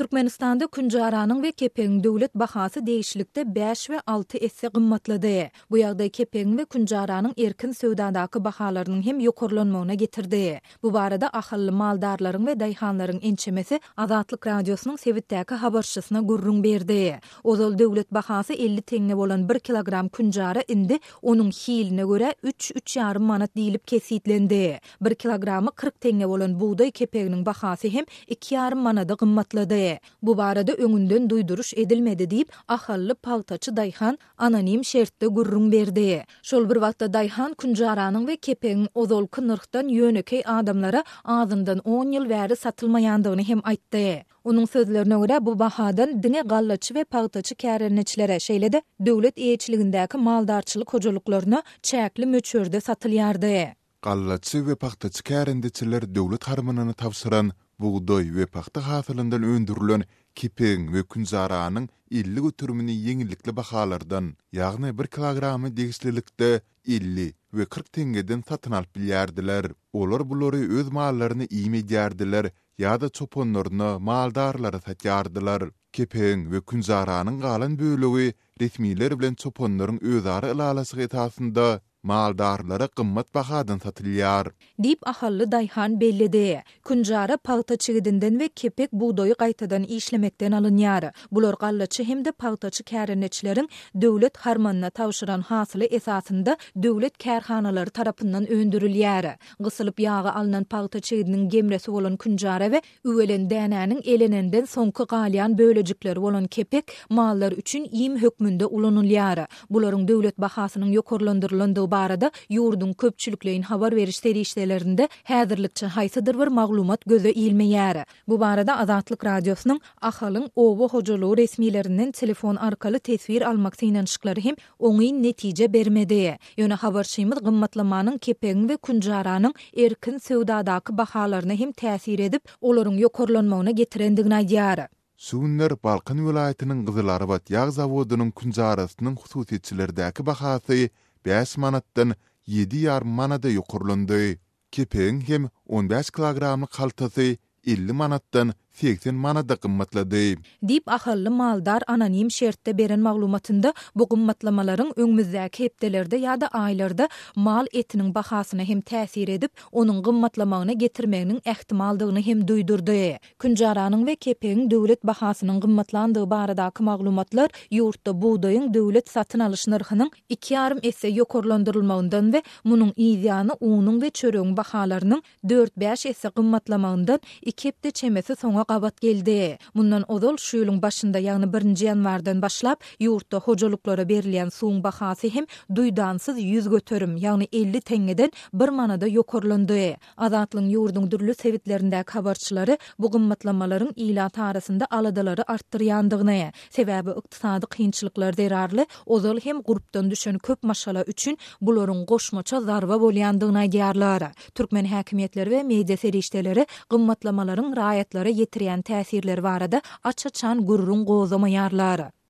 Türkmenistanda künjaranyň we kepegiň döwlet bahasy degişlikde bäş we alty esse gymmatlady. Bu ýagdaý kepegiň we künjaranyň erkin söwdadaky bahalarynyň hem ýokarlanmagyna getirdi. Bu barada ahally maldarlaryň we daýhanlaryň ençemesi Azatlyk Radiosynyň sebitdäki habarçysyna gürrüň berdi. Ozal döwlet bahasy elli teňňe bolan bir kilogram künjara indi onuň hiline görä üç, üç ýarym manat diýlip kesgitlendi. Bir kilogramy kyrk teňňe bolan bugdaý kepeginiň bahasy hem iki ýarym manada gymmatlady. Bu barada öňünden duýduryş edilmedi diýip, ahally pagtaçy daýhan anonim şertde gürrüň berdi. Şol bir wagtda daýhan künjaranyň we kepegiň ozalky nyrhdan ýönekeý adamlara azyndan on ýyl bäri satylmaýandygyny hem aýtdy. Onuň sözlerine görä, bu bahadan diňe gallaçy we pagtaçy kärendeçilere, şeýle-de döwlet eýeçiligindäki maldarçylyk hojalyklaryna çäkli möçberde satylýardy. Gallaçy we pagtaçy kärendeçiler döwlet harmanyna tabşyran bugdaý we pagta hasylyndan öndürilen kepigiň we künjaranyň elli göterimini ýeňillikli bahalardan, ýagny bir kilogramy degişlilikde elli we kyrk teňňeden satyn alyp bilýärdiler. Olar bulary öz mallaryna iým edýärdiler ýa-da çopanlaryna, maldarlara satýardylar. Kepigiň we künjaranyň galan bölegi resmiler bilen çopanlaryň özara ylalaşygy esasynda Maldarlara gymmat bahadan satylýar. Diýip, ahally daýhan belledi. Künjara pagta çigidinden we kepek bugdaýy gaýtadan işlemekden alynýar. Bular gallaçy hem-de pagtaçy kärendeçileriň döwlet harmanyna tabşyran hasyly esasynda döwlet kärhanalary tarapyndan öndürilýär. Gysylyp ýagy alnan pagta çigidiniň gemresi bolan künjara we Üwelen dänäniň elenenden soňky galýan bölejikleri bolan kepek mallar üçin iým hökmünde ulanylýar. Bularyň döwlet bahasynyň ýokarlandyrylandygy barada ýurduň köpçülikleýin habar beriş serişdelerinde häzirlikçe haýsydyr bir maglumat göze ilmeýär. Bu barada Azatlyk Radiosynyň Ahalyň oba hojalygy resmilerinden telefon arkaly teswir almak synanyşyklary hem oňyn netije bermedi. Ýöne habarçymyz gymmatlamanyň kepegiň we künjaranyň erkin söwdadaky bahalaryna hem täsir edip, olaryň ýokarlanmagyna getirendigini aýdýar. Şu günler Balkan welaýatynyň Gyzylarbat ýag zawodynyň künjarasynyň hususyçilerdäki bahasy bäş manatdan ýedi ýarym manada ýokarlandy. Kepegiň hem on bäş kilogramlyk haltasy elli manatdan segsen manada gymmatlady. Diýip, ahally maldar anonim şertde beren maglumatynda bu gymmatlamalaryň öňümizdäki hepdelerde ýa-da aýlarda mal etiniň bahasyna hem täsir edip, onuň gymmatlamagyna getirmeginiň ähtimaldygyny hem duýdurdy. Künjaranyň we kepegiň döwlet bahasynyň gymmatlandygy baradaky maglumatlar ýurtda bugdaýyň döwlet satyn alyş nyrhynyň iki ýarym esse ýokarlandyrylmagyndan we munuň yzýany unuň we çöregiň bahalarynyň dört-bäş esse gymmatlamagyndan iki hepde çemesi soňa gabat geldi. Mundan ozal, şu ýylyň başynda, ýagny birinji ýanwardan başlap, ýurtda hojalyklara berilýän suwuň bahasy hem duýdansyz ýüz göterim, ýagny elli teňňeden bir manada ýokarlandy. Azatlygyň ýurduň dürli sebitlerindäki habarçylary bu gymmatlanmalaryň ilat arasynda aladalary artdyrýandygyny, sebäbi ykdysady kynçylyklar zerarly ozal hem gurpdan düşen köp maşgala üçin bularyň goşmaça zarba bolýandygyny aýdýarlar. Türkmen häkimiýetleri we media serişdeleri gymmatlamalaryň raýatlara ýetirýän täsirleri barada aç-açan gürrüň gozamaýarlar.